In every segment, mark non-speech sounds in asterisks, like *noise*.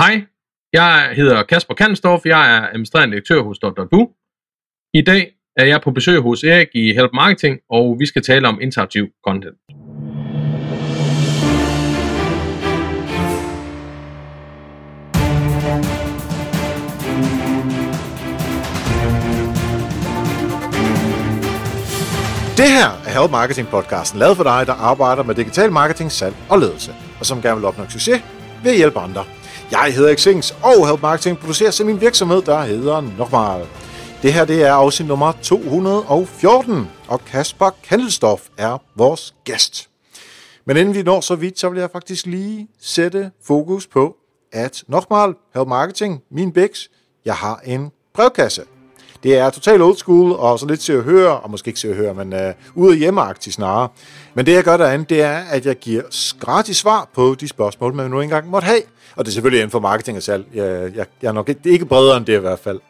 Hej, jeg hedder Kasper Kansdorf, jeg er administrerende direktør hos Dr. I dag er jeg på besøg hos Erik i Help Marketing, og vi skal tale om interaktiv content. Det her er Help Marketing podcasten, lavet for dig, der arbejder med digital marketing, salg og ledelse, og som gerne vil opnå succes ved at hjælpe andre. Jeg hedder Xings, og Help Marketing producerer til min virksomhed, der hedder Normal. Det her det er afsnit nummer 214, og Kasper Kandelstof er vores gæst. Men inden vi når så vidt, så vil jeg faktisk lige sætte fokus på, at Nokmal Help Marketing, min bix, jeg har en brevkasse. Det er totalt old school, og så lidt til at høre, og måske ikke til at høre, men øh, ude hjemmeagtigt snarere. Men det jeg gør derinde, det er, at jeg giver gratis svar på de spørgsmål, man nu engang måtte have. Og det er selvfølgelig inden for marketing og salg. Jeg, jeg, jeg er nok ikke, ikke bredere end det i hvert fald.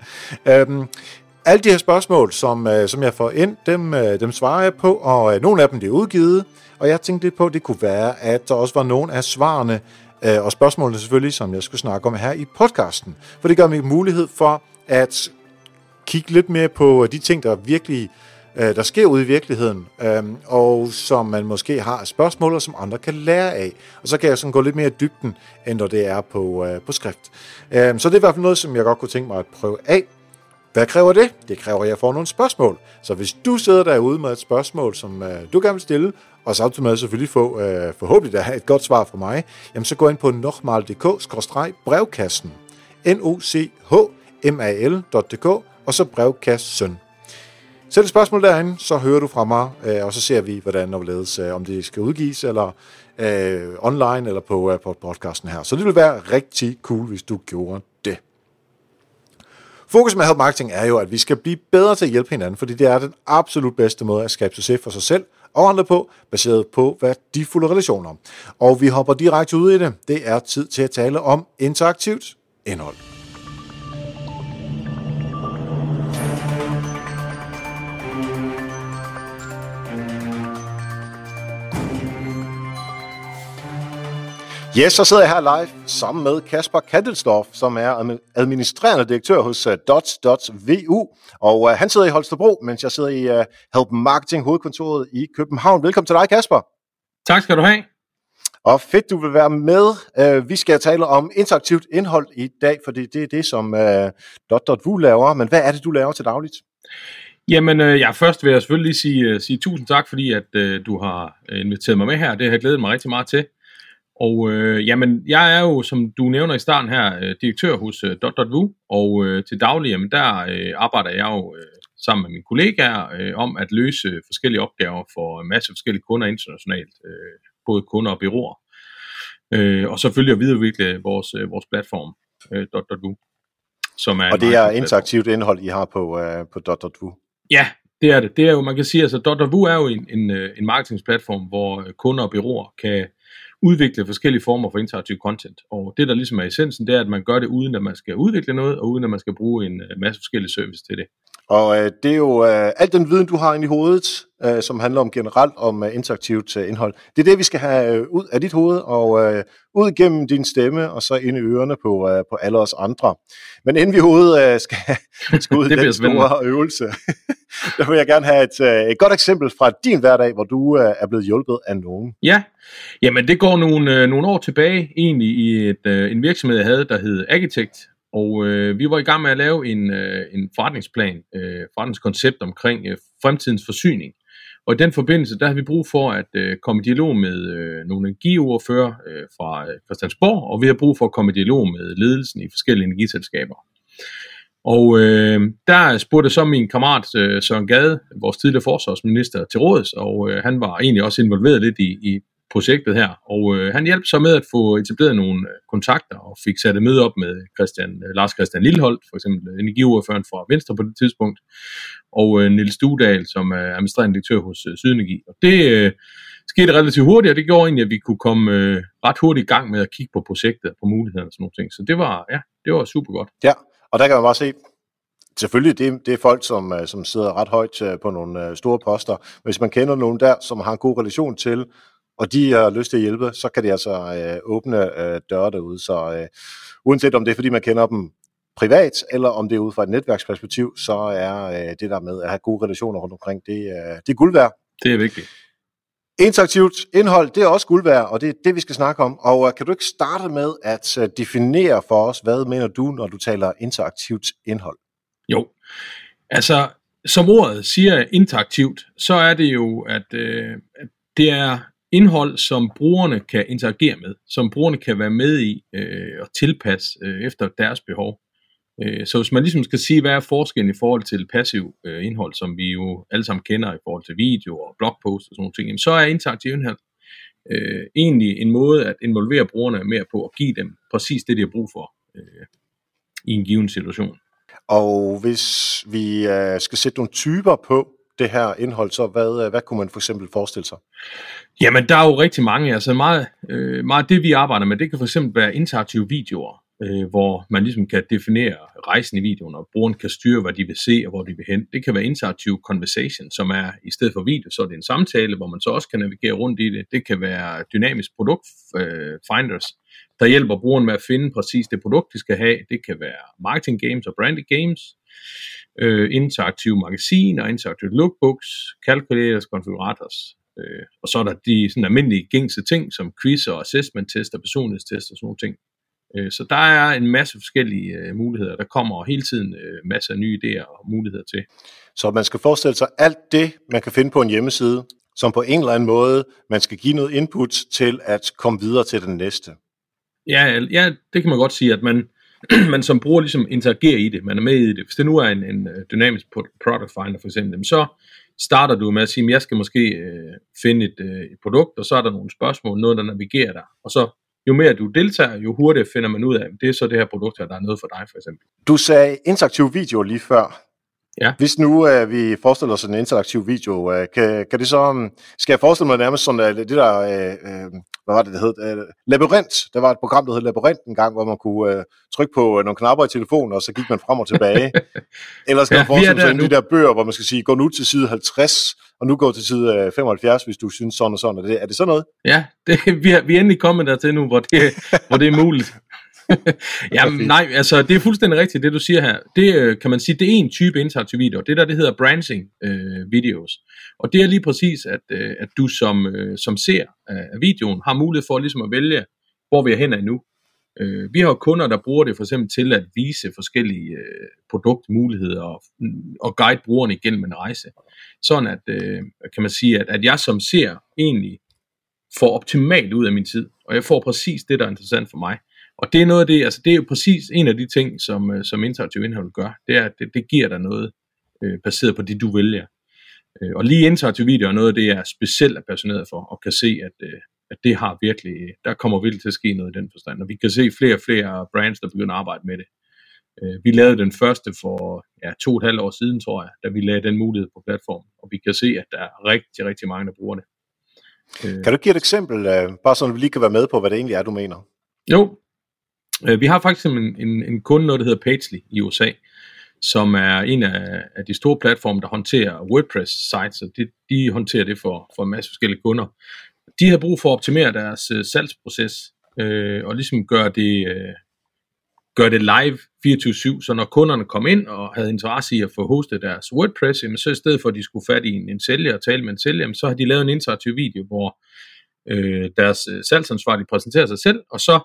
Øhm, alle de her spørgsmål, som, øh, som jeg får ind, dem, øh, dem svarer jeg på, og øh, nogle af dem er udgivet. Og jeg tænkte lidt på, at det kunne være, at der også var nogle af svarene, øh, og spørgsmålene selvfølgelig, som jeg skulle snakke om her i podcasten. For det gør mig mulighed for at kigge lidt mere på de ting, der virkelig øh, Øh, der sker ude i virkeligheden, øh, og som man måske har spørgsmål, og som andre kan lære af. Og så kan jeg sådan gå lidt mere i dybden, end når det er på, øh, på skrift. Øh, så det er i hvert fald noget, som jeg godt kunne tænke mig at prøve af. Hvad kræver det? Det kræver, at jeg får nogle spørgsmål. Så hvis du sidder derude med et spørgsmål, som øh, du gerne vil stille, og samtidig med selvfølgelig få øh, forhåbentlig der et godt svar fra mig, jamen så gå ind på nokmal.dk-brevkassen. n o c h m a l.dk og så brevkassen. Sæt et spørgsmål derinde, så hører du fra mig, øh, og så ser vi, hvordan og hvorledes, øh, om det skal udgives, eller øh, online, eller på, øh, på podcasten her. Så det vil være rigtig cool, hvis du gjorde det. Fokus med Help Marketing er jo, at vi skal blive bedre til at hjælpe hinanden, fordi det er den absolut bedste måde at skabe succes for sig selv og andre på, baseret på værdifulde relationer. Og vi hopper direkte ud i det. Det er tid til at tale om interaktivt indhold. Yes, så sidder jeg her live sammen med Kasper Kandelsdorf, som er administrerende direktør hos uh, Dots.vu, og uh, han sidder i Holstebro, mens jeg sidder i uh, Help Marketing hovedkontoret i København. Velkommen til dig, Kasper. Tak skal du have. Og fedt, du vil være med. Uh, vi skal tale om interaktivt indhold i dag, fordi det er det, som uh, Dot.vu laver. Men hvad er det, du laver til dagligt? Jamen, øh, ja, først vil jeg selvfølgelig sige, uh, sige tusind tak, fordi at øh, du har inviteret mig med her. Det har jeg glædet mig rigtig meget til. Og øh, jamen, jeg er jo, som du nævner i starten her, øh, direktør hos øh, Dot.vu, og øh, til daglig, jamen, der øh, arbejder jeg jo øh, sammen med mine kollegaer øh, om at løse forskellige opgaver for en masse forskellige kunder internationalt, øh, både kunder og byråer. Øh, og selvfølgelig at videreudvikle vores, øh, vores platform, øh, Dot.vu. Som er og det er interaktivt indhold, I har på, øh, på Dot.vu? Ja, det er det. Det er jo, man kan sige, altså Dot.vu er jo en, en, øh, en marketingsplatform, hvor kunder og byråer kan udvikle forskellige former for interaktiv content. Og det, der ligesom er essensen, det er, at man gør det uden, at man skal udvikle noget, og uden, at man skal bruge en øh, masse forskellige service til det. Og øh, det er jo øh, alt den viden, du har inde i hovedet, øh, som handler om generelt om uh, interaktivt uh, indhold. Det er det, vi skal have uh, ud af dit hoved og uh, ud gennem din stemme og så ind i ørerne på, uh, på alle os andre. Men inden vi hovedet uh, skal, *laughs* skal ud *laughs* i den store øvelse, *laughs* der vil jeg gerne have et, uh, et godt eksempel fra din hverdag, hvor du uh, er blevet hjulpet af nogen. Ja, jamen det går nogle, uh, nogle år tilbage egentlig i et, uh, en virksomhed, jeg havde, der hed Agitect, og øh, vi var i gang med at lave en, øh, en forretningsplan, øh, forretningskoncept omkring øh, fremtidens forsyning. Og i den forbindelse, der har vi brug for at øh, komme i dialog med øh, nogle energiordfører øh, fra øh, Christiansborg, og vi har brug for at komme i dialog med ledelsen i forskellige energiselskaber. Og øh, der spurgte så min kammerat øh, Søren Gade, vores tidligere forsvarsminister, til råds, og øh, han var egentlig også involveret lidt i, i projektet her. Og øh, han hjalp så med at få etableret nogle øh, kontakter og fik sat et møde op med Christian, øh, Lars Christian Lilleholdt, for eksempel øh, energiordføreren fra Venstre på det tidspunkt, og øh, Nils Studal, som er administrerende direktør hos øh, Sydenergi. Og det øh, skete relativt hurtigt, og det gjorde egentlig, at vi kunne komme øh, ret hurtigt i gang med at kigge på projektet og på mulighederne og sådan nogle ting. Så det var, ja, det var super godt. Ja, og der kan man bare se, Selvfølgelig, det, det er folk, som, øh, som sidder ret højt på nogle store poster. Hvis man kender nogen der, som har en god relation til og de har lyst til at hjælpe, så kan de altså øh, åbne øh, døre derude. Så øh, uanset om det er, fordi man kender dem privat, eller om det er ud fra et netværksperspektiv, så er øh, det der med at have gode relationer rundt omkring, det, øh, det er guld værd. Det er vigtigt. Interaktivt indhold, det er også guld værd, og det er det, vi skal snakke om. Og uh, kan du ikke starte med at uh, definere for os, hvad mener du, når du taler interaktivt indhold? Jo, altså som ordet siger interaktivt, så er det jo, at, øh, at det er indhold, som brugerne kan interagere med, som brugerne kan være med i øh, og tilpasse øh, efter deres behov. Øh, så hvis man ligesom skal sige, hvad er forskellen i forhold til passiv øh, indhold, som vi jo alle sammen kender i forhold til video og blogpost og sådan nogle ting, jamen, så er interaktiv indhold øh, egentlig en måde at involvere brugerne mere på og give dem præcis det, de har brug for øh, i en given situation. Og hvis vi øh, skal sætte nogle typer på det her indhold, så hvad, øh, hvad kunne man for eksempel forestille sig? Jamen, der er jo rigtig mange. Altså meget, øh, meget det, vi arbejder med, det kan for eksempel være interaktive videoer øh, hvor man ligesom kan definere rejsen i videoen, og brugeren kan styre, hvad de vil se og hvor de vil hen. Det kan være interaktive conversation, som er i stedet for video, så er det en samtale, hvor man så også kan navigere rundt i det. Det kan være dynamisk produkt øh, finders, der hjælper brugeren med at finde præcis det produkt, de skal have. Det kan være marketing games og branded games, øh, interaktive magasiner, interaktive lookbooks, calculators, konfigurators. Øh, og så er der de sådan almindelige gængse ting, som quiz og assessment test og personlighedstest og sådan nogle ting. Øh, så der er en masse forskellige øh, muligheder. Der kommer hele tiden øh, masser af nye idéer og muligheder til. Så man skal forestille sig alt det, man kan finde på en hjemmeside, som på en eller anden måde, man skal give noget input til at komme videre til den næste. Ja, ja det kan man godt sige, at man, *clears throat* man som bruger ligesom interagerer i det, man er med i det. Hvis det nu er en, en øh, dynamisk product finder for eksempel, så starter du med at sige, at jeg skal måske øh, finde et, øh, et produkt, og så er der nogle spørgsmål, noget der navigerer dig, og så jo mere du deltager, jo hurtigere finder man ud af, at det er så det her produkt her, der er noget for dig for eksempel. Du sagde interaktiv video lige før. Ja. Hvis nu uh, vi forestiller os en interaktiv video, uh, kan, kan det så, um, skal jeg forestille mig nærmest sådan, uh, det der, uh, uh, hvad var det, det hed? Uh, Labyrinth. Der var et program, der hed Labyrinth en gang, hvor man kunne uh, trykke på nogle knapper i telefonen, og så gik man frem og tilbage. *laughs* Eller skal ja, man forestille sig de der bøger, hvor man skal sige, gå nu til side 50, og nu gå til side uh, 75, hvis du synes sådan og sådan. Er det, er det sådan noget? Ja, det, *laughs* vi, er, vi er endelig kommet dertil nu, hvor det, hvor det er muligt. *laughs* Jamen nej, altså det er fuldstændig rigtigt, det du siger her. Det øh, kan man sige, det er en type interaktiv video. Det der, det hedder branching øh, videos. Og det er lige præcis, at, øh, at du som, øh, som ser af videoen har mulighed for ligesom at vælge, hvor vi er hen nu. Øh, vi har kunder, der bruger det for eksempel til at vise forskellige øh, produktmuligheder og, og guide brugerne igennem en rejse. Sådan at, øh, kan man sige, at, at jeg som ser egentlig får optimalt ud af min tid, og jeg får præcis det, der er interessant for mig. Og det er noget af det, altså det er jo præcis en af de ting, som, øh, som interaktiv indhold gør. Det er, at det, det giver dig noget øh, baseret på det, du vælger. Øh, og lige interaktiv video er noget af det, jeg er specielt passioneret for, og kan se, at, øh, at det har virkelig, der kommer virkelig til at ske noget i den forstand. Og vi kan se flere og flere brands, der begynder at arbejde med det. Øh, vi lavede den første for ja, to og et halvt år siden, tror jeg, da vi lagde den mulighed på platformen. Og vi kan se, at der er rigtig, rigtig mange, der bruger det. Øh, kan du give et eksempel, øh, bare så vi lige kan være med på, hvad det egentlig er, du mener? Jo, Øh, Øh, vi har faktisk en, en, en kunde, noget der hedder Pagely i USA, som er en af, af de store platforme, der håndterer WordPress-sites, og de, de håndterer det for, for en masse forskellige kunder. De har brug for at optimere deres uh, salgsproces, øh, og ligesom gøre det, øh, gøre det live 24-7, så når kunderne kom ind og havde interesse i at få hostet deres WordPress, jamen så i stedet for at de skulle fat i en, en sælger og tale med en sælger, jamen så har de lavet en interaktiv video, hvor øh, deres øh, salgsansvarlige præsenterer sig selv, og så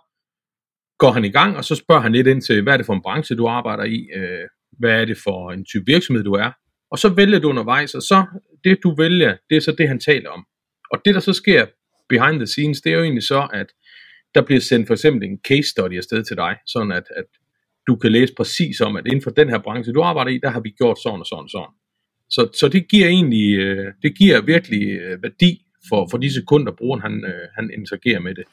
går han i gang, og så spørger han lidt ind til, hvad er det for en branche, du arbejder i, øh, hvad er det for en type virksomhed, du er, og så vælger du undervejs, og så det, du vælger, det er så det, han taler om. Og det, der så sker behind the scenes, det er jo egentlig så, at der bliver sendt for eksempel en case study afsted til dig, sådan at, at du kan læse præcis om, at inden for den her branche, du arbejder i, der har vi gjort sådan og sådan og sådan. Så, så det giver egentlig, øh, det giver virkelig øh, værdi for, for de sekunder, brugeren han, øh, han interagerer med det.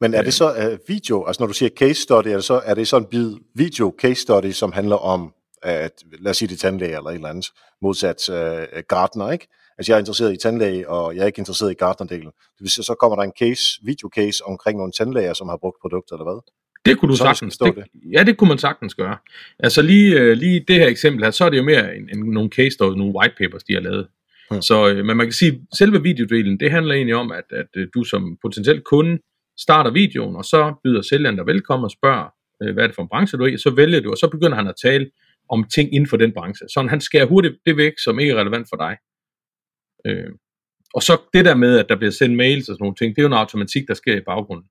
Men er det så uh, video, altså når du siger case study, er det så, er det så en bid video case study, som handler om, at, lad os sige det tandlæge eller et eller andet, modsat uh, gartner, ikke? Altså jeg er interesseret i tandlæge, og jeg er ikke interesseret i gartnerdelen. Det vil sige, så kommer der en case, video case omkring nogle tandlæger, som har brugt produkter, eller hvad? Det kunne du så sagtens. Det, det. Ja, det kunne man sagtens gøre. Altså lige, uh, lige det her eksempel her, så er det jo mere en, en, nogle case stories, nogle white papers, de har lavet. Hmm. Så, øh, men man kan sige, at selve videodelen, det handler egentlig om, at, at øh, du som potentiel kunde starter videoen, og så byder sælgeren dig velkommen og spørger, øh, hvad er det for en branche du er i, så vælger du, og så begynder han at tale om ting inden for den branche. Så han skærer hurtigt det væk, som ikke er relevant for dig. Øh, og så det der med, at der bliver sendt mails og sådan nogle ting, det er jo en automatik, der sker i baggrunden,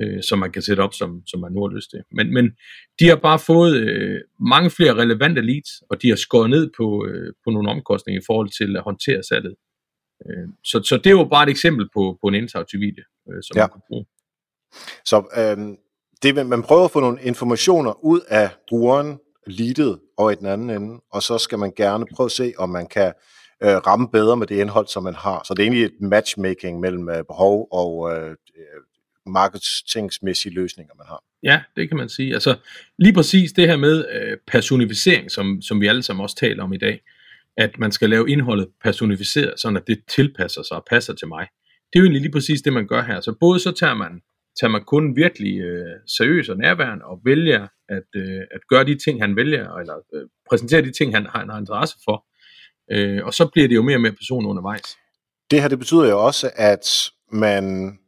øh, som man kan sætte op, som, som man nu har lyst til. Men, men de har bare fået øh, mange flere relevante leads, og de har skåret ned på, øh, på nogle omkostninger i forhold til at håndtere salget. Øh, så, så det er jo bare et eksempel på, på en interaktiv video, øh, som ja. man kan bruge. Så øh, det, man prøver at få nogle informationer ud af brugeren, leadet og i den anden ende, og så skal man gerne prøve at se, om man kan øh, ramme bedre med det indhold, som man har. Så det er egentlig et matchmaking mellem øh, behov og øh, øh, marketingsmæssige løsninger, man har. Ja, det kan man sige. Altså lige præcis det her med øh, personificering, som, som vi alle sammen også taler om i dag, at man skal lave indholdet personificeret, sådan at det tilpasser sig og passer til mig. Det er jo egentlig lige præcis det, man gør her. Så både så tager man, tager man kun virkelig øh, seriøs og nærværende og vælger at, øh, at gøre de ting, han vælger, eller øh, præsentere de ting, han, han har interesse for, Øh, og så bliver det jo mere og mere person undervejs. Det her, det betyder jo også, at man,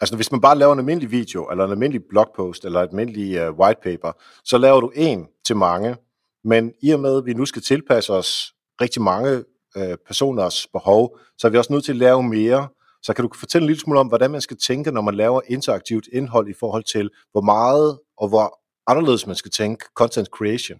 altså hvis man bare laver en almindelig video, eller en almindelig blogpost, eller et almindelig uh, øh, white paper, så laver du en til mange, men i og med, at vi nu skal tilpasse os rigtig mange uh, personers behov, så er vi også nødt til at lave mere. Så kan du fortælle en lille smule om, hvordan man skal tænke, når man laver interaktivt indhold i forhold til, hvor meget og hvor anderledes man skal tænke content creation?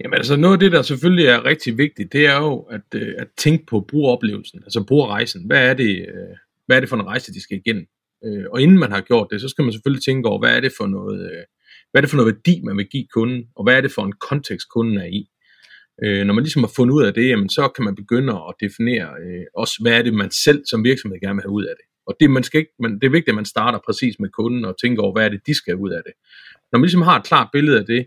Jamen altså noget af det, der selvfølgelig er rigtig vigtigt, det er jo at, øh, at tænke på brugeroplevelsen, altså brugerrejsen. Hvad er det, øh, hvad er det for en rejse, de skal igennem? Øh, og inden man har gjort det, så skal man selvfølgelig tænke over, hvad er det for noget, hvad er det for noget værdi, man vil give kunden, og hvad er det for en kontekst, kunden er i. Øh, når man ligesom har fundet ud af det, jamen, så kan man begynde at definere øh, også, hvad er det, man selv som virksomhed gerne vil have ud af det. Og det, man skal ikke, man, det er vigtigt, at man starter præcis med kunden og tænker over, hvad er det, de skal have ud af det. Når man ligesom har et klart billede af det,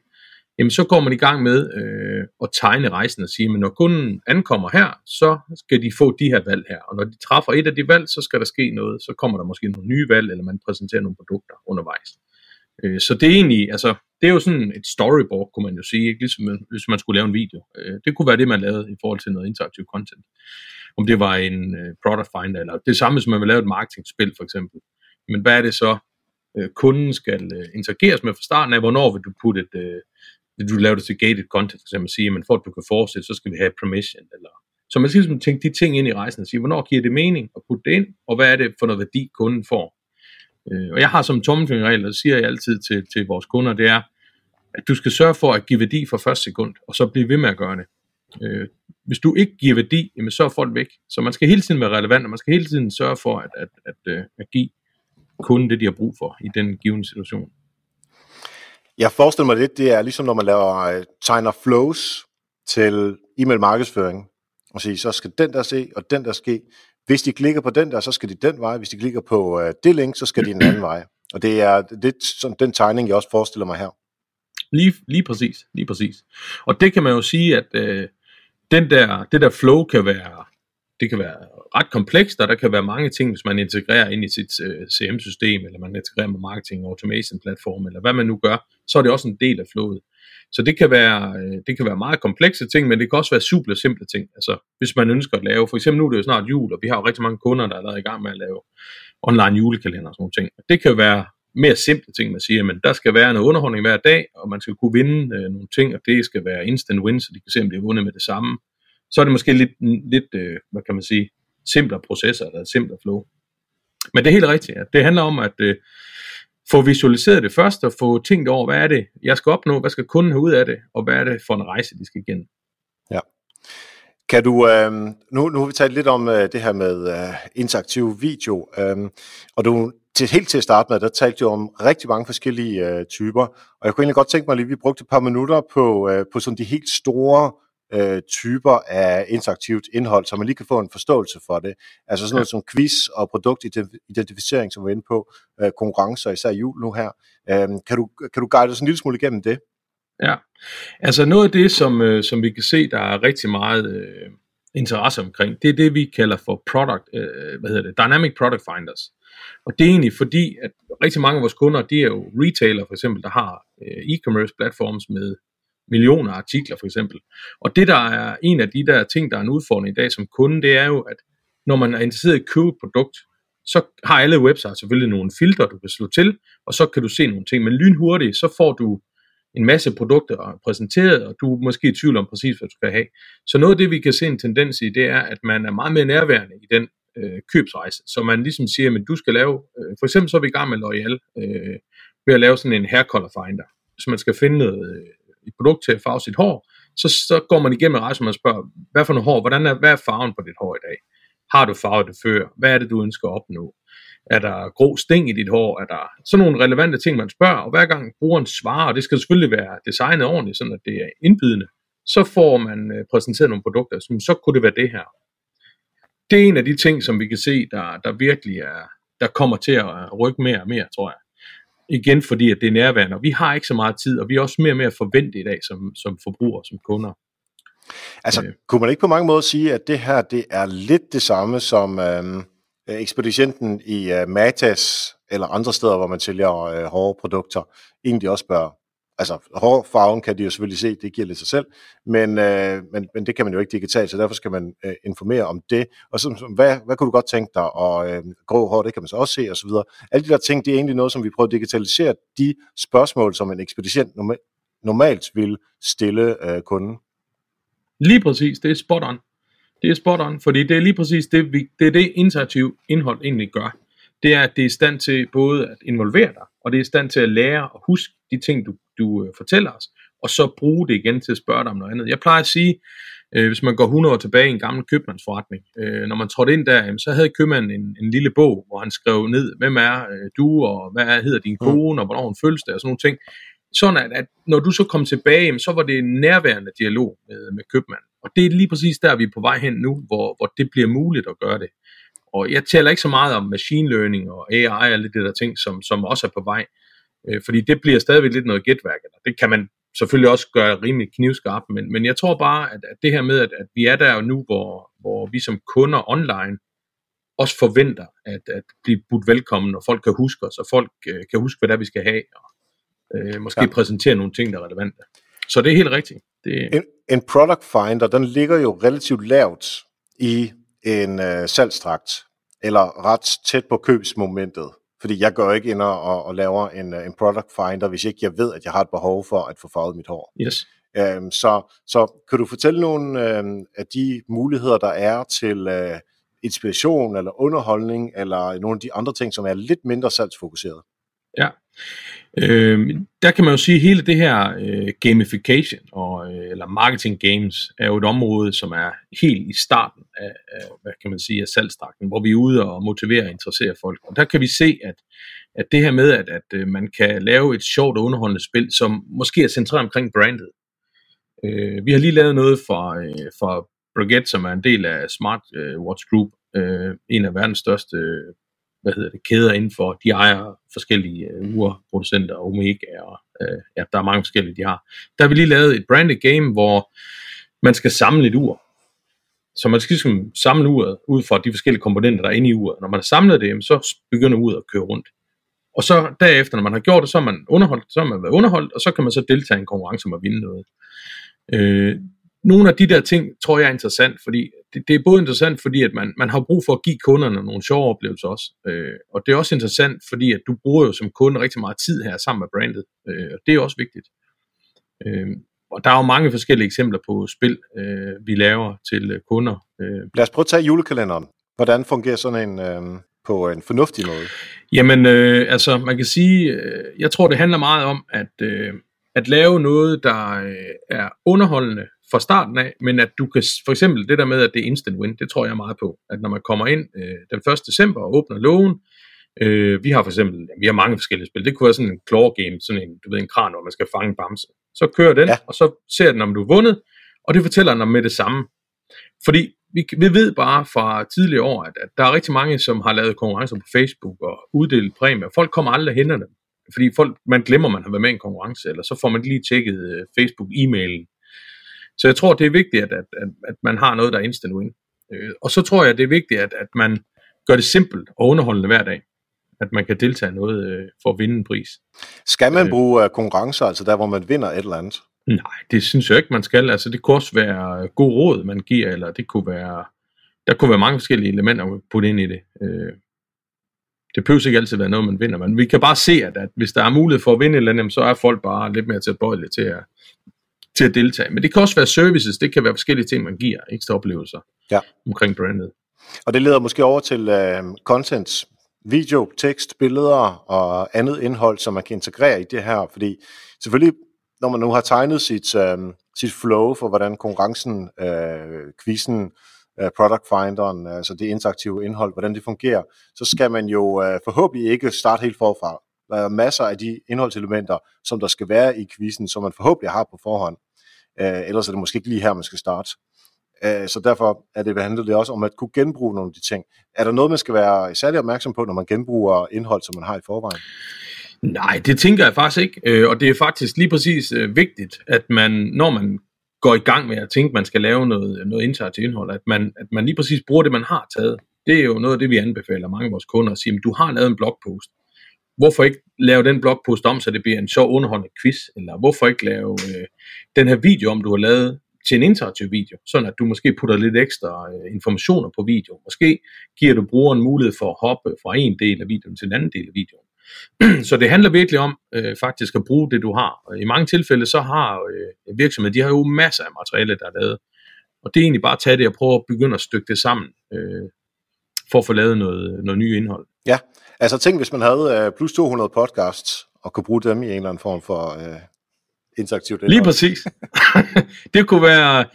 jamen så går man i gang med øh, at tegne rejsen og sige, men når kunden ankommer her, så skal de få de her valg her, og når de træffer et af de valg, så skal der ske noget, så kommer der måske nogle nye valg, eller man præsenterer nogle produkter undervejs. Øh, så det er egentlig, altså, det er jo sådan et storyboard, kunne man jo sige, ikke? ligesom øh, hvis man skulle lave en video. Øh, det kunne være det, man lavede i forhold til noget interaktiv content. Om det var en øh, product finder, eller det samme, som man vil lave et marketingspil for eksempel. Men hvad er det så, kunden skal interageres med fra starten af, hvornår vil du putte et, vil du laver det til gated content, for eksempel, sige, men for at du kan fortsætte, så skal vi have permission, eller så man skal ligesom tænke de ting ind i rejsen og sige, hvornår giver det mening at putte det ind, og hvad er det for noget værdi, kunden får. Øh, og jeg har som tommelfingerregel, og siger jeg altid til, til vores kunder, det er, at du skal sørge for at give værdi fra første sekund, og så blive ved med at gøre det. Øh, hvis du ikke giver værdi, jamen så er folk væk. Så man skal hele tiden være relevant, og man skal hele tiden sørge for at, at, at, øh, at, give kunden det, de har brug for i den givende situation. Jeg forestiller mig lidt, det er ligesom når man laver øh, tegner flows til e-mail markedsføring, og sige, så skal den der se, og den der ske. Hvis de klikker på den der, så skal de den vej. Hvis de klikker på øh, det link, så skal de en anden vej. Og det er lidt sådan den tegning, jeg også forestiller mig her. Lige, lige præcis, lige præcis. Og det kan man jo sige, at øh, den der, det der flow kan være, det kan være ret komplekst, og der kan være mange ting, hvis man integrerer ind i sit øh, CM-system, eller man integrerer med marketing automation platform, eller hvad man nu gør, så er det også en del af flowet. Så det kan, være, øh, det kan være meget komplekse ting, men det kan også være super simple ting. Altså, hvis man ønsker at lave, for eksempel nu er det jo snart jul, og vi har jo rigtig mange kunder, der er allerede i gang med at lave online julekalender og sådan nogle ting. Det kan være mere simple ting, man siger, men der skal være noget underholdning hver dag, og man skal kunne vinde øh, nogle ting, og det skal være instant win, så de kan se, om de har vundet med det samme. Så er det måske lidt, lidt øh, hvad kan man sige, simplere processer, eller simplere flow. Men det er helt rigtigt, at det handler om at øh, få visualiseret det først, og få tænkt over, hvad er det, jeg skal opnå, hvad skal kunden have ud af det, og hvad er det for en rejse, de skal igennem. Ja. Kan du, øh, nu, nu har vi talt lidt om øh, det her med øh, interaktiv video, øh, og du til, helt til at starte med, der talte du om rigtig mange forskellige øh, typer, og jeg kunne egentlig godt tænke mig lige, at vi brugte et par minutter på, øh, på sådan de helt store øh, typer af interaktivt indhold, så man lige kan få en forståelse for det. Altså sådan noget ja. som quiz og produktidentificering, som vi er inde på, øh, konkurrencer, især jul nu her. Øh, kan, du, kan du guide os en lille smule igennem det? Ja, altså noget af det, som, øh, som vi kan se, der er rigtig meget øh, interesse omkring, det er det, vi kalder for product, øh, hvad hedder det, Dynamic Product Finders. Og det er egentlig fordi, at rigtig mange af vores kunder, de er jo retailer for eksempel, der har øh, e-commerce platforms med millioner artikler for eksempel. Og det der er en af de der ting, der er en udfordring i dag som kunde, det er jo, at når man er interesseret i at købe et produkt, så har alle websites selvfølgelig nogle filtre, du kan slå til, og så kan du se nogle ting. Men lynhurtigt, så får du en masse produkter præsenteret, og du er måske i tvivl om præcis, hvad du skal have. Så noget af det, vi kan se en tendens i, det er, at man er meget mere nærværende i den øh, købsrejse. Så man ligesom siger, at du skal lave, øh, for eksempel så er vi i gang med L'Oreal, øh, ved at lave sådan en hair color finder. Så man skal finde noget, øh, et produkt til at farve sit hår, så, så går man igennem rejsen, og man spørger, hvad for noget hår, hvordan er, hvad er farven på dit hår i dag? Har du farvet det før? Hvad er det, du ønsker at opnå? Er der grå sting i dit hår? Er der sådan nogle relevante ting, man spørger? Og hver gang brugeren svarer, og det skal selvfølgelig være designet ordentligt, sådan at det er indbydende, så får man øh, præsenteret nogle produkter, som så kunne det være det her. Det er en af de ting, som vi kan se, der, der virkelig er, der kommer til at rykke mere og mere, tror jeg. Igen fordi, at det er nærværende, og vi har ikke så meget tid, og vi er også mere og mere forventet i dag som, som forbrugere, som kunder. Altså, øh. kunne man ikke på mange måder sige, at det her, det er lidt det samme som øhm, ekspedienten i øh, Matas, eller andre steder, hvor man sælger øh, hårde produkter, egentlig også bør altså hårfarven kan de jo selvfølgelig se, det giver lidt sig selv, men, øh, men, men det kan man jo ikke digitalt, så derfor skal man øh, informere om det. Og så, hvad, hvad kunne du godt tænke dig? Og øh, grå hår, det kan man så også se, og så videre. Alle de der ting, det er egentlig noget, som vi prøver at digitalisere de spørgsmål, som en ekspedient normalt vil stille øh, kunden. Lige præcis, det er spot on. Det er spot on, fordi det er lige præcis det, vi, det, er det interaktiv indhold egentlig gør. Det er, at det er i stand til både at involvere dig, og det er i stand til at lære og huske de ting, du, du øh, fortæller os, og så bruge det igen til at spørge dig om noget andet. Jeg plejer at sige, øh, hvis man går 100 år tilbage i en gammel købmandsforretning, øh, når man trådte ind der, så havde købmanden en, en lille bog, hvor han skrev ned, hvem er øh, du, og hvad er, hedder din mm. kone, og hvornår hun føles det, og sådan nogle ting. Sådan at, at når du så kom tilbage, så var det en nærværende dialog med, med købmanden. Og det er lige præcis der, vi er på vej hen nu, hvor, hvor det bliver muligt at gøre det. Og jeg taler ikke så meget om machine learning og AI og alle det der ting, som, som også er på vej. Øh, fordi det bliver stadigvæk lidt noget gætværk. Det kan man selvfølgelig også gøre rimelig knivskarpt, men, men jeg tror bare, at, at det her med, at, at vi er der nu, hvor, hvor vi som kunder online også forventer at, at blive budt velkommen, og folk kan huske os, og folk øh, kan huske, hvad det er, vi skal have, og øh, måske ja. præsentere nogle ting, der er relevante. Så det er helt rigtigt. Det... En, en product finder, den ligger jo relativt lavt i en øh, salgstrakt, eller ret tæt på købsmomentet. Fordi jeg går ikke ind og, og laver en, øh, en product finder, hvis ikke jeg ved, at jeg har et behov for at få farvet mit hår. Yes. Øhm, så, så kan du fortælle nogle øhm, af de muligheder, der er til øh, inspiration eller underholdning, eller nogle af de andre ting, som er lidt mindre salgsfokuseret? Ja, øh, der kan man jo sige, at hele det her øh, gamification, og, øh, eller marketing games, er jo et område, som er helt i starten af, af hvad kan man sige, af salgstrakten, hvor vi er ude og motivere og interessere folk. Og der kan vi se, at, at det her med, at, at øh, man kan lave et sjovt og underholdende spil, som måske er centreret omkring brandet. Øh, vi har lige lavet noget for, øh, for Brigitte, som er en del af Smart øh, Watch Group, øh, en af verdens største hvad hedder det, kæder indenfor. De ejer forskellige uh, urproducenter, Omega, og uh, ja, der er mange forskellige, de har. Der har vi lige lavet et branded game, hvor man skal samle et ur. Så man skal ligesom samle uret ud fra de forskellige komponenter, der er inde i uret. Når man har samlet det, så begynder uret at køre rundt. Og så derefter, når man har gjort det, så er man underholdt, så har man været underholdt, og så kan man så deltage i en konkurrence om at vinde noget. Øh, nogle af de der ting, tror jeg er interessant, fordi det, det er både interessant, fordi at man, man har brug for at give kunderne nogle sjove oplevelser også. Øh, og det er også interessant, fordi at du bruger jo som kunde rigtig meget tid her sammen med brandet. Øh, og det er også vigtigt. Øh, og der er jo mange forskellige eksempler på spil, øh, vi laver til øh, kunder. Øh. Lad os prøve at tage julekalenderen. Hvordan fungerer sådan en øh, på en fornuftig måde? Jamen, øh, altså man kan sige, øh, jeg tror det handler meget om, at, øh, at lave noget, der øh, er underholdende fra starten af, men at du kan, for eksempel det der med, at det er instant win, det tror jeg meget på, at når man kommer ind øh, den 1. december og åbner lågen, øh, vi har for eksempel, vi har mange forskellige spil, det kunne være sådan en claw game, sådan en, du ved, en kran, hvor man skal fange en bamse. Så kører den, ja. og så ser den, om du er vundet, og det fortæller den med det samme. Fordi vi, vi ved bare fra tidligere år, at, at der er rigtig mange, som har lavet konkurrencer på Facebook og uddelt præmier. Folk kommer aldrig hen dem. Fordi folk, man glemmer, man har været med i en konkurrence, eller så får man lige tjekket øh, Facebook-e-mailen, så jeg tror, det er vigtigt, at, at, at, at man har noget, der er instant win. Øh, og så tror jeg, det er vigtigt, at, at man gør det simpelt og underholdende hver dag. At man kan deltage noget øh, for at vinde en pris. Skal man øh. bruge øh, konkurrencer, altså der, hvor man vinder et eller andet? Nej, det synes jeg ikke, man skal. Altså, det kunne også være god råd, man giver, eller det kunne være, der kunne være mange forskellige elementer at putte ind i det. Øh, det behøver ikke altid være noget, man vinder, men vi kan bare se, at, at hvis der er mulighed for at vinde et eller andet, så er folk bare lidt mere tilbøjelige til at, til at deltage. Men det kan også være services, det kan være forskellige ting, man giver, ekstra oplevelser Ja. omkring brandet. Og det leder måske over til øh, content, video, tekst, billeder og andet indhold, som man kan integrere i det her. Fordi selvfølgelig, når man nu har tegnet sit, øh, sit flow for, hvordan konkurrencen, øh, quizzen, øh, product finderen, altså det interaktive indhold, hvordan det fungerer, så skal man jo øh, forhåbentlig ikke starte helt forfra. Der er masser af de indholdselementer, som der skal være i quizzen, som man forhåbentlig har på forhånd. Øh, ellers er det måske ikke lige her, man skal starte. Øh, Så derfor er det, handler det også om at kunne genbruge nogle af de ting. Er der noget, man skal være særlig opmærksom på, når man genbruger indhold, som man har i forvejen? Nej, det tænker jeg faktisk ikke, øh, og det er faktisk lige præcis øh, vigtigt, at man, når man går i gang med at tænke, at man skal lave noget, noget interaktivt indhold, at man, at man lige præcis bruger det, man har taget. Det er jo noget af det, vi anbefaler mange af vores kunder at sige, at du har lavet en blogpost. Hvorfor ikke lave den blogpost om, så det bliver en sjov underholdende quiz? Eller hvorfor ikke lave øh, den her video, om du har lavet til en interaktiv video, sådan at du måske putter lidt ekstra øh, informationer på video. Måske giver du brugeren mulighed for at hoppe fra en del af videoen til en anden del af videoen. *clears throat* så det handler virkelig om øh, faktisk at bruge det, du har. Og I mange tilfælde, så har øh, virksomheder, de har jo masser af materiale, der er lavet. Og det er egentlig bare at tage det og prøve at begynde at stykke det sammen, øh, for at få lavet noget, noget nyt indhold. Ja, altså tænk, hvis man havde øh, plus 200 podcasts, og kunne bruge dem i en eller anden form for øh, interaktivt indhold. Lige præcis. *laughs* det kunne være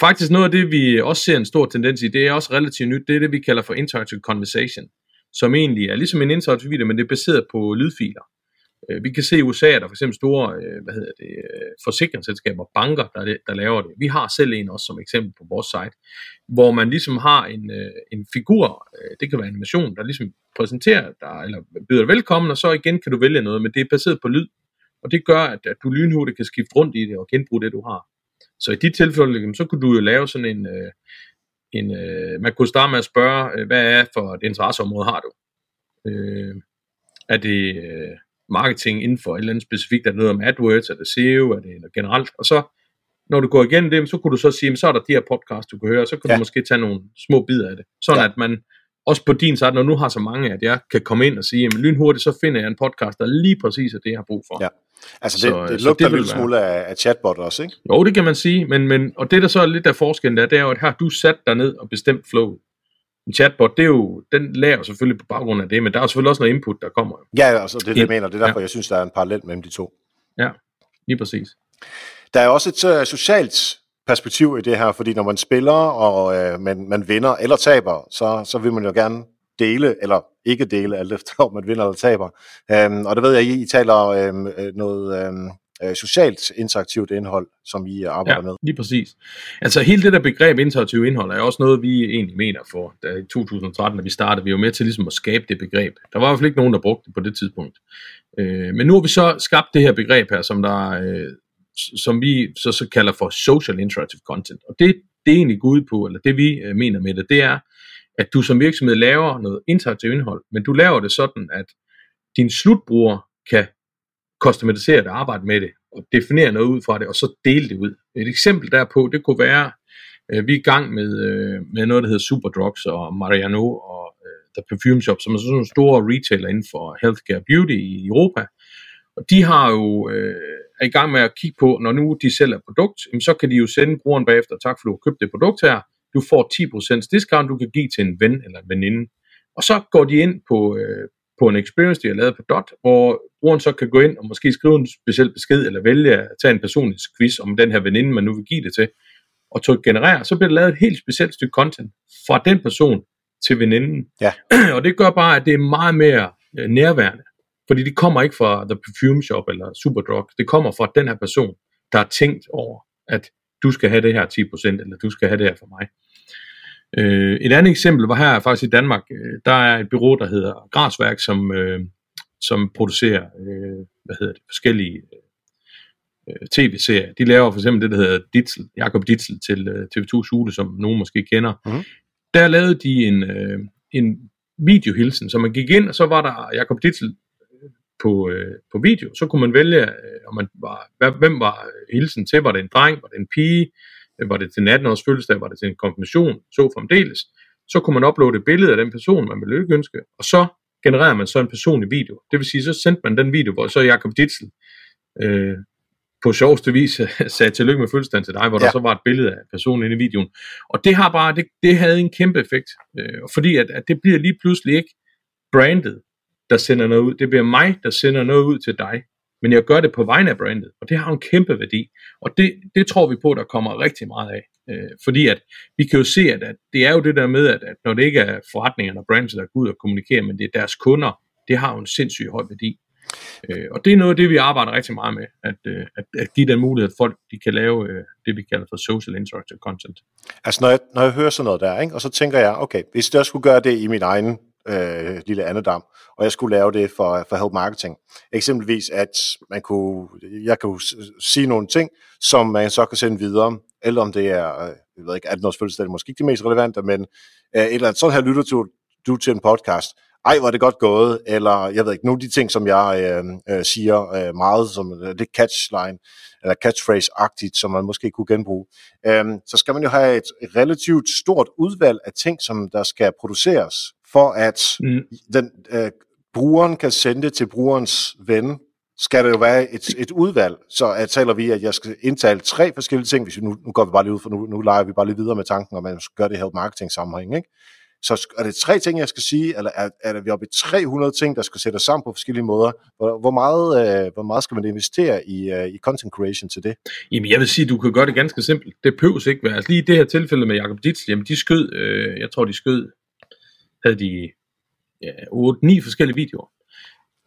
faktisk noget af det, vi også ser en stor tendens i, det er også relativt nyt, det er det, vi kalder for interactive conversation, som egentlig er ligesom en interaktiv video, men det er baseret på lydfiler. Øh, vi kan se i USA, at der for eksempel store øh, hvad hedder det, øh, forsikringsselskaber, banker, der, der laver det. Vi har selv en også som eksempel på vores site, hvor man ligesom har en, en figur, det kan være animation, der ligesom præsenterer dig, eller byder dig velkommen, og så igen kan du vælge noget, men det er baseret på lyd. Og det gør, at, at du lynhurtigt kan skifte rundt i det og genbruge det, du har. Så i de tilfælde, så kunne du jo lave sådan en, en man kunne starte med at spørge, hvad er for et interesseområde har du? Øh, er det marketing inden for et eller andet specifikt, er det noget om AdWords, er det SEO, er det noget generelt? Og så, når du går igennem det, så kunne du så sige, så er der de her podcast, du kan høre, og så kan ja. Du måske tage nogle små bidder af det. Sådan Ja. at man også på din side, når nu har så mange, at jeg kan komme ind og sige, jamen lynhurtigt, så finder jeg en podcast, der lige præcis er det, jeg har brug for. Ja. Altså det, Så- så, det så lugter det en vil lille være- smule af, af chatbot også, ikke? Jo, det kan man sige, men, men og det der så er lidt af forskellen der, det er jo, at her du sat dig ned og bestemt flow. En chatbot, det er jo, den lærer selvfølgelig på baggrund af det, men der er selvfølgelig også noget input, der kommer. Ja, altså det er det, jeg Ja. mener. Det er derfor, jeg synes, der er en parallel mellem de to. Lige præcis. Der er også et uh, socialt perspektiv i det her, fordi når man spiller, og uh, man, man vinder eller taber, så, så vil man jo gerne dele, eller ikke dele, alt efter om man vinder eller taber. Um, og det ved jeg, I, I taler um, noget um, uh, socialt interaktivt indhold, som I arbejder med. lige præcis. Altså hele det der begreb interaktiv indhold er også noget, vi egentlig mener for, da i 2013, da vi startede, vi var med til ligesom at skabe det begreb. Der var i hvert fald ikke nogen, der brugte det på det tidspunkt. Øh, men nu har vi så skabt det her begreb her, som der øh, som vi så, så kalder for social interactive content. Og det, det egentlig går ud på, eller det vi øh, mener med det, det er, at du som virksomhed laver noget interaktivt indhold, men du laver det sådan, at din slutbruger kan customisere det, arbejde med det, og definere noget ud fra det, og så dele det ud. Et eksempel derpå, det kunne være, øh, vi er i gang med, øh, med noget, der hedder Superdrugs og Mariano og øh, The Perfume Shop, som er sådan nogle store retailer inden for healthcare beauty i Europa. Og de har jo øh, er i gang med at kigge på, når nu de sælger et produkt, jamen, så kan de jo sende brugeren bagefter, tak for du har købt det produkt her, du får 10% discount, du kan give til en ven eller en veninde. Og så går de ind på, øh, på en experience, de har lavet på DOT, hvor brugeren så kan gå ind og måske skrive en speciel besked, eller vælge at tage en personlig quiz om den her veninde, man nu vil give det til, og trykke generere, så bliver der lavet et helt specielt stykke content fra den person til veninden. Ja. *clears throat* og det gør bare, at det er meget mere øh, nærværende. Fordi det kommer ikke fra The Perfume Shop eller Superdrug. Det kommer fra den her person, der har tænkt over, at du skal have det her 10%, eller du skal have det her for mig. Øh, et andet eksempel var her faktisk i Danmark. Øh, der er et bureau, der hedder Grasværk, som, øh, som producerer øh, hvad hedder det, forskellige øh, tv-serier. De laver for eksempel det, der hedder Ditzel, Jakob Ditzel til øh, TV2 Jule, som nogen måske kender. Mhm. Der lavede de en, øh, en videohilsen, så man gik ind, og så var der Jakob Ditzel på, øh, på video, så kunne man vælge, øh, om man var, hvem var hilsen til, var det en dreng, var det en pige, var det til en 18-års fødselsdag, var det til en konfirmation, så fremdeles. Så kunne man uploade et billede af den person, man ville lykkeønske, og så genererer man så en personlig video. Det vil sige, så sendte man den video, hvor så Jakob Ditzel øh, på sjoveste vis *laughs* sagde tillykke med fødselsdagen til dig, hvor ja. der så var et billede af personen inde i videoen. Og det har bare, det, det havde en kæmpe effekt, øh, fordi at, at det bliver lige pludselig ikke brandet, der sender noget ud. Det bliver mig, der sender noget ud til dig. Men jeg gør det på vegne af brandet, og det har en kæmpe værdi. Og det, det tror vi på, der kommer rigtig meget af. Øh, fordi at vi kan jo se, at, at det er jo det der med, at, at når det ikke er forretningerne og brands, der går ud og kommunikerer, men det er deres kunder, det har jo en sindssygt høj værdi. Øh, og det er noget af det, vi arbejder rigtig meget med, at, øh, at, at give den mulighed, at folk de kan lave øh, det, vi kalder for social interactive content. Altså når jeg, når jeg hører sådan noget der, ikke, og så tænker jeg, okay, hvis jeg skulle gøre det i min egen øh, lille andedam, og jeg skulle lave det for, for help marketing. Eksempelvis, at man kunne, jeg kunne sige nogle ting, som man så kan sende videre, eller om det er, øh, jeg ved ikke, 18 års fødselsdag, er måske ikke det mest relevante, men øh, et eller andet, sådan her lytter du, du til en podcast, ej, hvor er det godt gået, eller jeg ved ikke, nogle af de ting, som jeg øh, øh, siger øh, meget, som øh, det catchline, eller catchphrase-agtigt, som man måske kunne genbruge, øh, så skal man jo have et relativt stort udvalg af ting, som der skal produceres, for at mm. den, øh, brugeren kan sende det til brugerens ven, skal det jo være et, et udvalg. Så at taler vi, at jeg skal indtale tre forskellige ting, hvis vi nu, nu går vi bare lige ud, for nu, nu leger vi bare lige videre med tanken, om man skal gøre det her marketing sammenhæng, ikke? Så er det tre ting, jeg skal sige, eller er, er vi oppe i 300 ting, der skal sættes sammen på forskellige måder? Hvor, hvor, meget, øh, hvor meget skal man investere i, øh, i content creation til det? Jamen, jeg vil sige, du kan gøre det ganske simpelt. Det behøves ikke være. Altså lige i det her tilfælde med Jacob Ditz, jamen de skød, øh, jeg tror de skød, havde de ja, 8-9 forskellige videoer.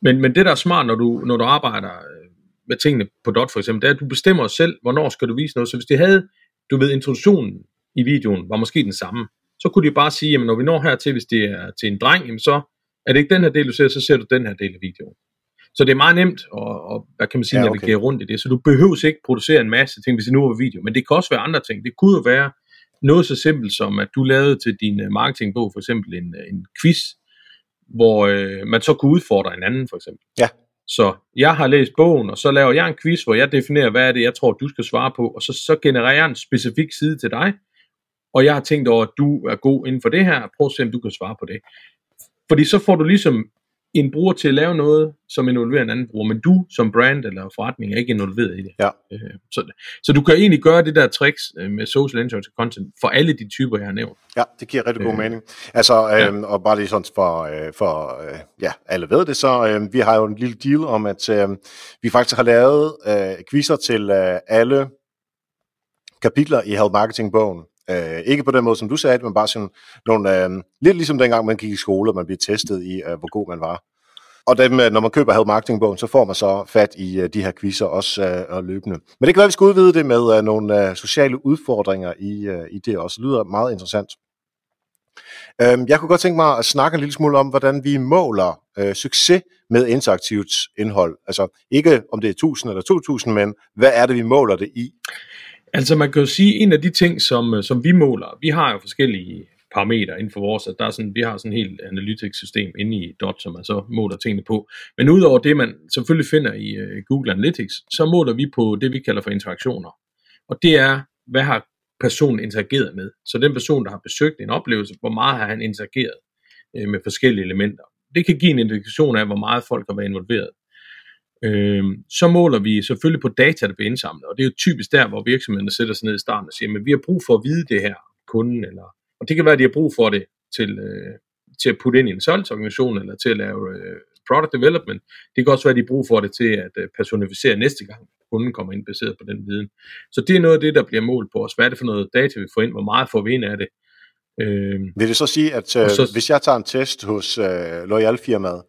Men, men det der er smart, når du, når du arbejder øh, med tingene på DOT for eksempel, det er, at du bestemmer selv, hvornår skal du vise noget. Så hvis de havde, du ved, introduktionen i videoen var måske den samme, så kunne de bare sige, jamen når vi når hertil, hvis det er til en dreng, jamen så er det ikke den her del, du ser, så ser du den her del af videoen. Så det er meget nemt at, at hvad kan man sige, ja, okay. navigere rundt i det. Så du behøver ikke producere en masse ting, hvis det nu var video. Men det kan også være andre ting. Det kunne jo være noget så simpelt som, at du lavede til din øh, marketingbog for eksempel en, øh, en quiz, hvor øh, man så kunne udfordre en anden for eksempel. Ja. Så jeg har læst bogen, og så laver jeg en quiz, hvor jeg definerer, hvad er det, jeg tror, du skal svare på, og så, så genererer jeg en specifik side til dig, og jeg har tænkt over, at du er god inden for det her, prøv at se, om du kan svare på det. Fordi så får du ligesom en bruger til at lave noget, som involverer en anden bruger, men du som brand eller forretning er ikke involveret i det. Ja. Øh, så, så du kan egentlig gøre det der tricks øh, med social interactive content for alle de typer, jeg har nævnt. Ja, det giver rigtig god øh, mening. Altså, ja. og bare lige sådan for, øh, for øh, ja, alle ved det, så øh, vi har jo en lille deal om, at øh, vi faktisk har lavet øh, quizzer til øh, alle kapitler i Health Marketing bogen. Øh, ikke på den måde, som du sagde, men bare sådan nogle, øh, lidt ligesom dengang man gik i skole, og man blev testet i, øh, hvor god man var. Og dem, øh, når man køber Help Marketing-bogen, så får man så fat i øh, de her quizzer også øh, og løbende. Men det kan være, at vi skal udvide det med øh, nogle øh, sociale udfordringer i, øh, i det også. Det lyder meget interessant. Øh, jeg kunne godt tænke mig at snakke en lille smule om, hvordan vi måler øh, succes med interaktivt indhold. Altså ikke om det er 1000 eller 2000, men hvad er det, vi måler det i? Altså man kan jo sige, en af de ting, som, øh, som vi måler, vi har jo forskellige parametre inden for vores, at der er sådan, vi har sådan et helt analytics system inde i DOT, som man så måler tingene på. Men udover det, man selvfølgelig finder i uh, Google Analytics, så måler vi på det, vi kalder for interaktioner. Og det er, hvad har personen interageret med? Så den person, der har besøgt en oplevelse, hvor meget har han interageret uh, med forskellige elementer? Det kan give en indikation af, hvor meget folk har været involveret. Øh, så måler vi selvfølgelig på data, der bliver indsamlet, og det er jo typisk der, hvor virksomhederne sætter sig ned i starten og siger, men vi har brug for at vide det her, kunden, eller, og det kan være, at de har brug for det til, øh, til at putte ind i en salgsorganisation, eller til at lave øh, product development. Det kan også være, at de har brug for det til at øh, personificere næste gang, kunden kommer ind baseret på den viden. Så det er noget af det, der bliver målt på os. Hvad er det for noget data, vi får ind? Hvor meget får vi ind af det? Øh, Vil det så sige, at øh, så, hvis jeg tager en test hos øh, Loyal-firmaet,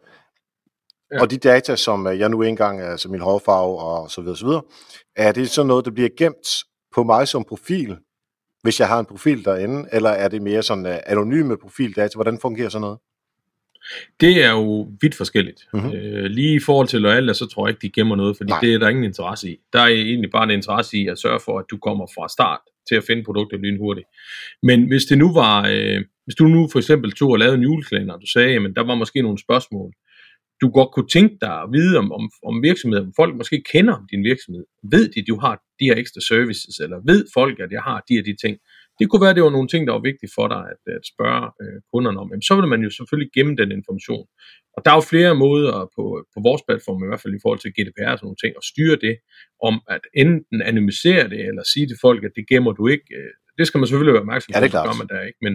Ja. Og de data, som øh, jeg nu engang, altså min hårfarve og så videre, så videre, er det så noget, der bliver gemt på mig som profil, hvis jeg har en profil derinde, eller er det mere sådan uh, anonyme profildata? Hvordan fungerer sådan noget? Det er jo vidt forskelligt. Mm-hmm. Øh, lige i forhold til Loyal, så tror jeg ikke, de gemmer noget, fordi Nej. det er der ingen interesse i. Der er egentlig bare en interesse i at sørge for, at du kommer fra start til at finde produkter lynhurtigt. Men hvis det nu var, øh, hvis du nu for eksempel tog og lavede en julekalender, og du sagde, at der var måske nogle spørgsmål, du godt kunne tænke dig at vide om, om, om virksomheden, om folk måske kender din virksomhed. Ved de, du har de her ekstra services, eller ved folk, at jeg har de her de ting. Det kunne være, det var nogle ting, der var vigtige for dig at, at spørge øh, kunderne om. Jamen, så vil man jo selvfølgelig gemme den information. Og der er jo flere måder på, på vores platform, i hvert fald i forhold til GDPR og sådan nogle ting, at styre det, om at enten anonymisere det, eller sige til folk, at det gemmer du ikke. Øh, det skal man selvfølgelig være opmærksom på, ja, det er gør man der ikke. Men,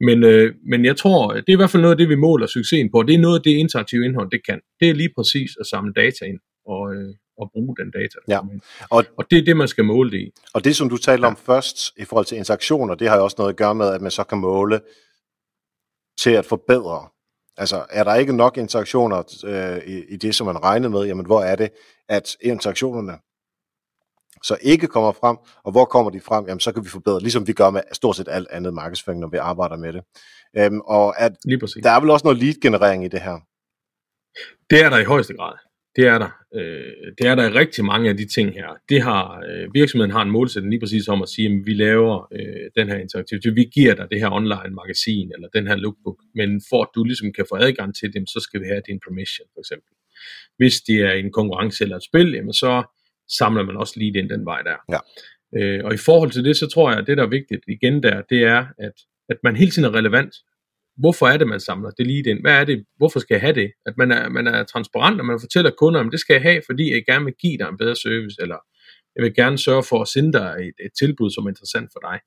men, øh, men jeg tror, det er i hvert fald noget af det, vi måler succesen på. Det er noget af det interaktive indhold, det kan. Det er lige præcis at samle data ind. Og, øh, at bruge den data. Ja. Og, og det er det, man skal måle det i. Og det, som du talte ja. om først i forhold til interaktioner, det har jo også noget at gøre med, at man så kan måle til at forbedre. Altså, er der ikke nok interaktioner øh, i, i det, som man regner med, jamen hvor er det, at interaktionerne så ikke kommer frem, og hvor kommer de frem, jamen så kan vi forbedre, ligesom vi gør med stort set alt andet markedsføring, når vi arbejder med det. Øhm, og at, der er vel også noget lead-generering i det her? Det er der i højeste grad. Det er der. Øh, det er der rigtig mange af de ting her. Det har, øh, virksomheden har en målsætning lige præcis om at sige, at vi laver øh, den her interaktivitet. Vi giver dig det her online magasin, eller den her lookbook, men for at du ligesom kan få adgang til dem, så skal vi have din permission, for eksempel. Hvis det er en konkurrence eller et spil, jamen så samler man også lige den, den vej der. Ja. Øh, og i forhold til det, så tror jeg, at det, der er vigtigt igen der, det er, at, at man hele tiden er relevant hvorfor er det, man samler det lige ind? Hvad er det? Hvorfor skal jeg have det? At man er, man er transparent, og man fortæller kunderne, at det skal jeg have, fordi jeg gerne vil give dig en bedre service, eller jeg vil gerne sørge for at sende dig et, et tilbud, som er interessant for dig.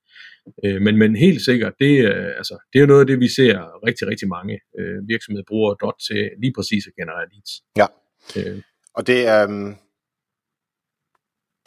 Øh, men, men helt sikkert, det, øh, altså, det er noget af det, vi ser rigtig, rigtig mange øh, virksomheder bruger DOT til lige præcis at generere leads. Ja, øh. og det er...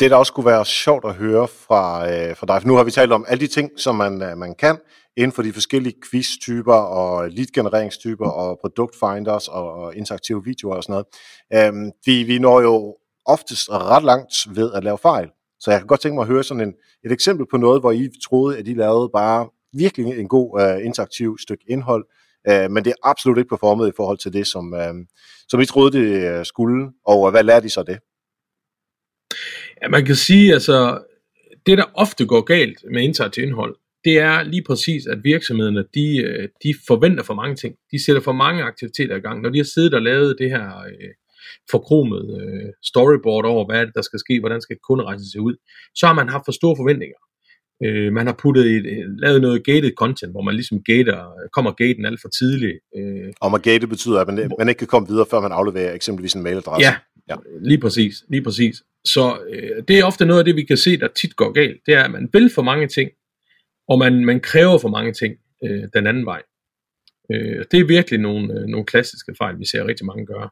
Det, der også kunne være sjovt at høre fra, øh, fra dig, for nu har vi talt om alle de ting, som man, øh, man kan inden for de forskellige quiz-typer og lead-genereringstyper og produktfinders og, og interaktive videoer og sådan noget. Øhm, vi, vi når jo oftest ret langt ved at lave fejl. Så jeg kan godt tænke mig at høre sådan en, et eksempel på noget, hvor I troede, at I lavede bare virkelig en god øh, interaktiv stykke indhold, øh, men det er absolut ikke performet i forhold til det, som, øh, som I troede, det øh, skulle. Og hvad lærte I så det? Ja, man kan sige, altså, det der ofte går galt med interaktivt indhold, det er lige præcis, at virksomhederne, de, øh, de forventer for mange ting. De sætter for mange aktiviteter i gang. Når de har siddet og lavet det her øh, forkromet øh, storyboard over, hvad der skal ske, hvordan skal kunderejsen se ud, så har man haft for store forventninger. Øh, man har puttet et, øh, lavet noget gated content, hvor man ligesom gater, kommer gaten alt for tidligt. Øh, og man gated betyder, at man, man ikke kan komme videre, før man afleverer eksempelvis en mailadresse. Ja, ja. lige præcis. Lige præcis. Så øh, det er ofte noget af det, vi kan se, der tit går galt. Det er, at man vil for mange ting, og man, man kræver for mange ting øh, den anden vej. Øh, det er virkelig nogle, øh, nogle klassiske fejl, vi ser rigtig mange gøre.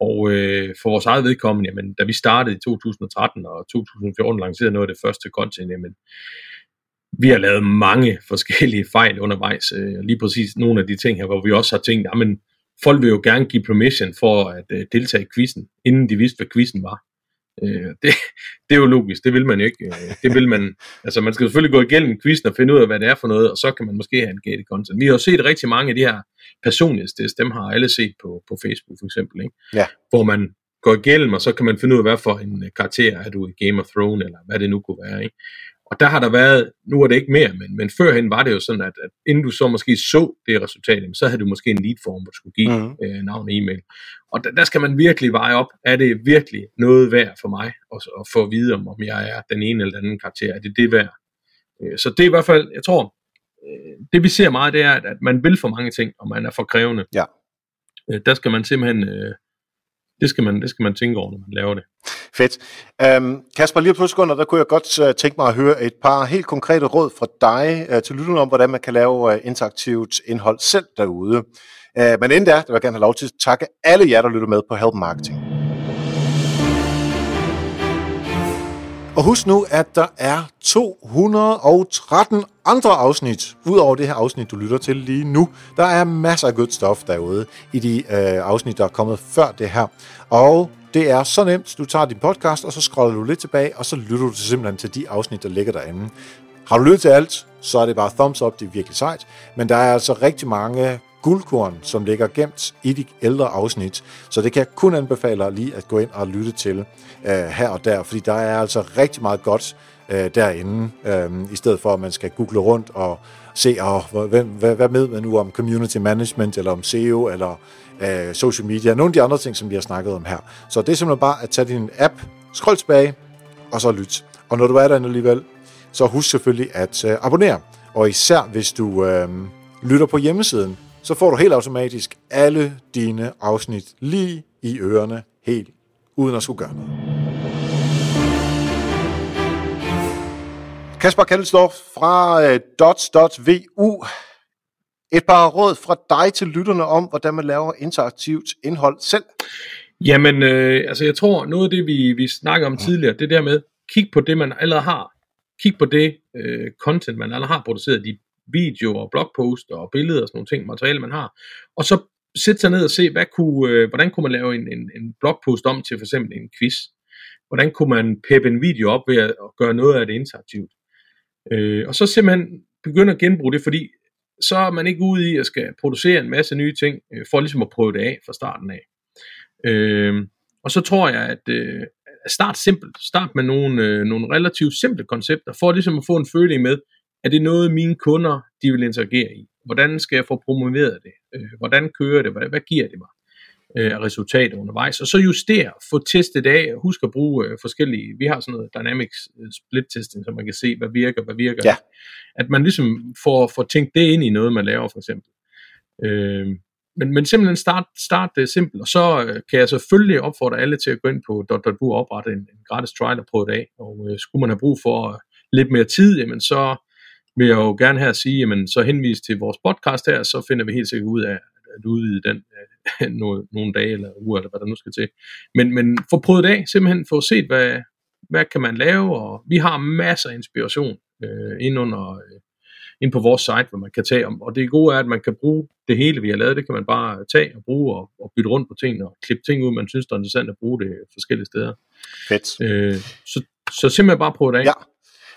Og øh, for vores eget vedkommende, jamen, da vi startede i 2013 og 2014 lancerede noget af det første content, jamen, vi har lavet mange *laughs* forskellige fejl undervejs. Øh, lige præcis nogle af de ting her, hvor vi også har tænkt, jamen, folk vil jo gerne give permission for at øh, deltage i quizzen, inden de vidste, hvad quizzen var. Øh, det, *laughs* det er jo logisk, det vil man ikke. Øh, det vil man, altså man skal selvfølgelig gå igennem quizzen og finde ud af, hvad det er for noget, og så kan man måske have en gated content. Vi har jo set rigtig mange af de her personlighedstests, dem har alle set på, på Facebook for eksempel, ikke? Ja. hvor man går igennem, og så kan man finde ud af, hvad for en karakter er du i Game of Thrones, eller hvad det nu kunne være. Ikke? Og der har der været, nu er det ikke mere, men, men førhen var det jo sådan, at, at inden du så måske så det resultat, så havde du måske en lead-form, hvor du skulle give mm. øh, navn og e-mail. Og der, der skal man virkelig veje op, er det virkelig noget værd for mig at, at få at vide, om, om jeg er den ene eller den anden karakter, er det det værd? Øh, så det er i hvert fald, jeg tror, øh, det vi ser meget, det er, at, at man vil for mange ting, og man er for krævende. Ja. Øh, der skal man simpelthen øh, det skal man, det skal man tænke over, når man laver det. Fedt. Øhm, Kasper, lige på sekunder, der kunne jeg godt uh, tænke mig at høre et par helt konkrete råd fra dig uh, til lytterne om, hvordan man kan lave uh, interaktivt indhold selv derude. Uh, men inden da, der vil jeg gerne have lov til at takke alle jer, der lytter med på Help Marketing. Og husk nu, at der er 213 andre afsnit, udover det her afsnit, du lytter til lige nu. Der er masser af good stuff derude i de øh, afsnit, der er kommet før det her. Og det er så nemt. Du tager din podcast, og så scroller du lidt tilbage, og så lytter du simpelthen til de afsnit, der ligger derinde. Har du lyttet til alt, så er det bare thumbs up, det er virkelig sejt. Men der er altså rigtig mange guldkorn, som ligger gemt i de ældre afsnit. Så det kan jeg kun anbefale lige at gå ind og lytte til øh, her og der, fordi der er altså rigtig meget godt øh, derinde, øh, i stedet for at man skal google rundt og se, oh, hvem, hvad, hvad med man nu om community management, eller om SEO, eller øh, social media, nogle af de andre ting, som vi har snakket om her. Så det er simpelthen bare at tage din app, scroll tilbage, og så lyt. Og når du er derinde alligevel, så husk selvfølgelig at øh, abonnere. Og især hvis du øh, lytter på hjemmesiden, så får du helt automatisk alle dine afsnit lige i ørerne, helt uden at skulle gøre noget. Kasper Kaldesdorf fra øh, dots.vu. Et par råd fra dig til lytterne om, hvordan man laver interaktivt indhold selv. Jamen, øh, altså jeg tror, noget af det, vi, vi snakker om tidligere, det der med, kig på det, man allerede har. Kig på det øh, content, man allerede har produceret, de videoer, blogposter og billeder og sådan nogle ting, materiale, man har. Og så sætte sig ned og se, hvad kunne, øh, hvordan kunne man lave en, en, en blogpost om til for eksempel en quiz. Hvordan kunne man peppe en video op ved at, at gøre noget af det interaktivt. Øh, og så simpelthen begynde at genbruge det, fordi så er man ikke ude i at skal producere en masse nye ting, øh, for ligesom at prøve det af fra starten af. Øh, og så tror jeg, at øh, start simpelt. Start med nogle, øh, nogle relativt simple koncepter, for ligesom at få en føling med, er det noget, mine kunder de vil interagere i? Hvordan skal jeg få promoveret det? Øh, hvordan kører det? Hvad, hvad giver det mig? øh, resultater undervejs, og så justere, få testet af, husk at bruge øh, forskellige, vi har sådan noget dynamics split testing, så man kan se, hvad virker, hvad virker. Ja. At man ligesom får, får tænkt det ind i noget, man laver for eksempel. Øh, men, men simpelthen start, start det simpelt, og så kan jeg selvfølgelig opfordre alle til at gå ind på .bu og oprette en, en gratis trial og prøve det af, og øh, skulle man have brug for lidt mere tid, jamen så vil jeg jo gerne her sige, jamen så henvis til vores podcast her, så finder vi helt sikkert ud af at udvide den øh, *laughs* nogle, nogle dage eller uger, eller hvad der nu skal til. Men, men få prøvet det af, simpelthen få set, hvad, hvad kan man lave, og vi har masser af inspiration øh, ind under øh, ind på vores site, hvor man kan tage om. Og det gode er, at man kan bruge det hele, vi har lavet. Det kan man bare tage og bruge og, og bytte rundt på tingene og klippe ting ud, man synes, det er interessant at bruge det forskellige steder. Fedt. Øh, så, så simpelthen bare prøve det af. Ja.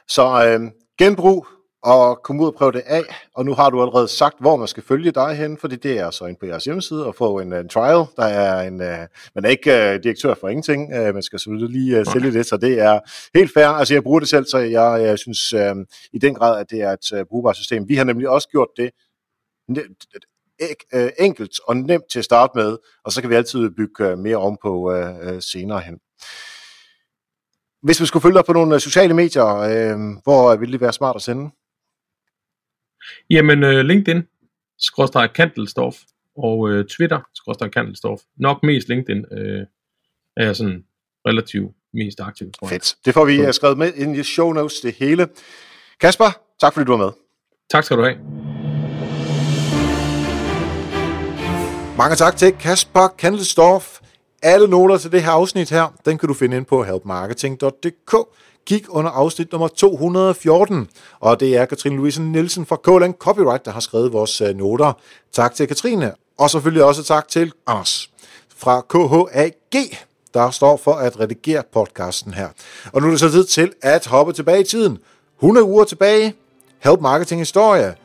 Så øh, genbrug og komme ud og prøve det af. Og nu har du allerede sagt, hvor man skal følge dig hen, fordi det er så ind på jeres hjemmeside og få en, en trial. Der er en, uh, man er ikke uh, direktør for ingenting, uh, man skal selvfølgelig lige uh, sælge det, så det er helt fair. Altså jeg bruger det selv, så jeg, jeg synes uh, i den grad, at det er et uh, brugbart system. Vi har nemlig også gjort det enkelt og nemt til at starte med, og så kan vi altid bygge mere om på uh, senere hen. Hvis vi skulle følge dig på nogle sociale medier, øh, hvor ville det være smart at sende? Jamen, uh, LinkedIn, skråstrej Kantelsdorf, og uh, Twitter, skråstrej Kantelsdorf. Nok mest LinkedIn uh, er sådan relativt mest aktiv, tror jeg. Fedt. Det får vi så. skrevet med ind i show notes, det hele. Kasper, tak fordi du var med. Tak skal du have. Mange tak til Kasper Kantelsdorf. Alle noter til det her afsnit her, den kan du finde ind på helpmarketing.dk gik under afsnit nummer 214, og det er Katrine Louise Nielsen fra Koland Copyright, der har skrevet vores øh, noter. Tak til Katrine, og selvfølgelig også tak til Anders fra KHAG, der står for at redigere podcasten her. Og nu er det så tid til at hoppe tilbage i tiden. 100 uger tilbage. Help Marketing Historie.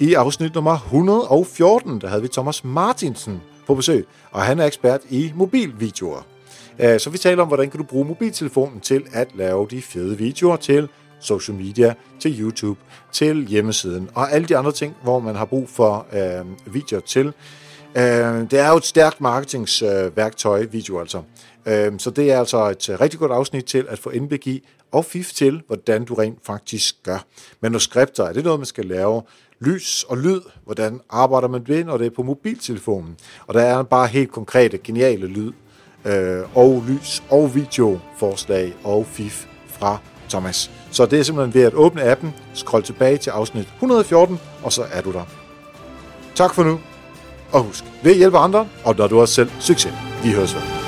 I afsnit nummer 114, der havde vi Thomas Martinsen på besøg, og han er ekspert i mobilvideoer. Øh, så vi taler om, hvordan kan du bruge mobiltelefonen til at lave de fede videoer til social media, til YouTube, til hjemmesiden og alle de andre ting, hvor man har brug for øh, videoer til. Øh, det er jo et stærkt marketingsværktøj, øh, video altså. Øh, så det er altså et øh, rigtig godt afsnit til at få indblik i og fif til, hvordan du rent faktisk gør. Manuskripter, er det noget, man skal lave? Lys og lyd, hvordan arbejder man det, når det er på mobiltelefonen? Og der er bare helt konkrete, geniale lyd øh, og lys og videoforslag og fif fra Thomas. Så det er simpelthen ved at åbne appen, scroll tilbage til afsnit 114, og så er du der. Tak for nu, og husk, ved hjælpe andre, og når du også selv succes. Vi høres ved.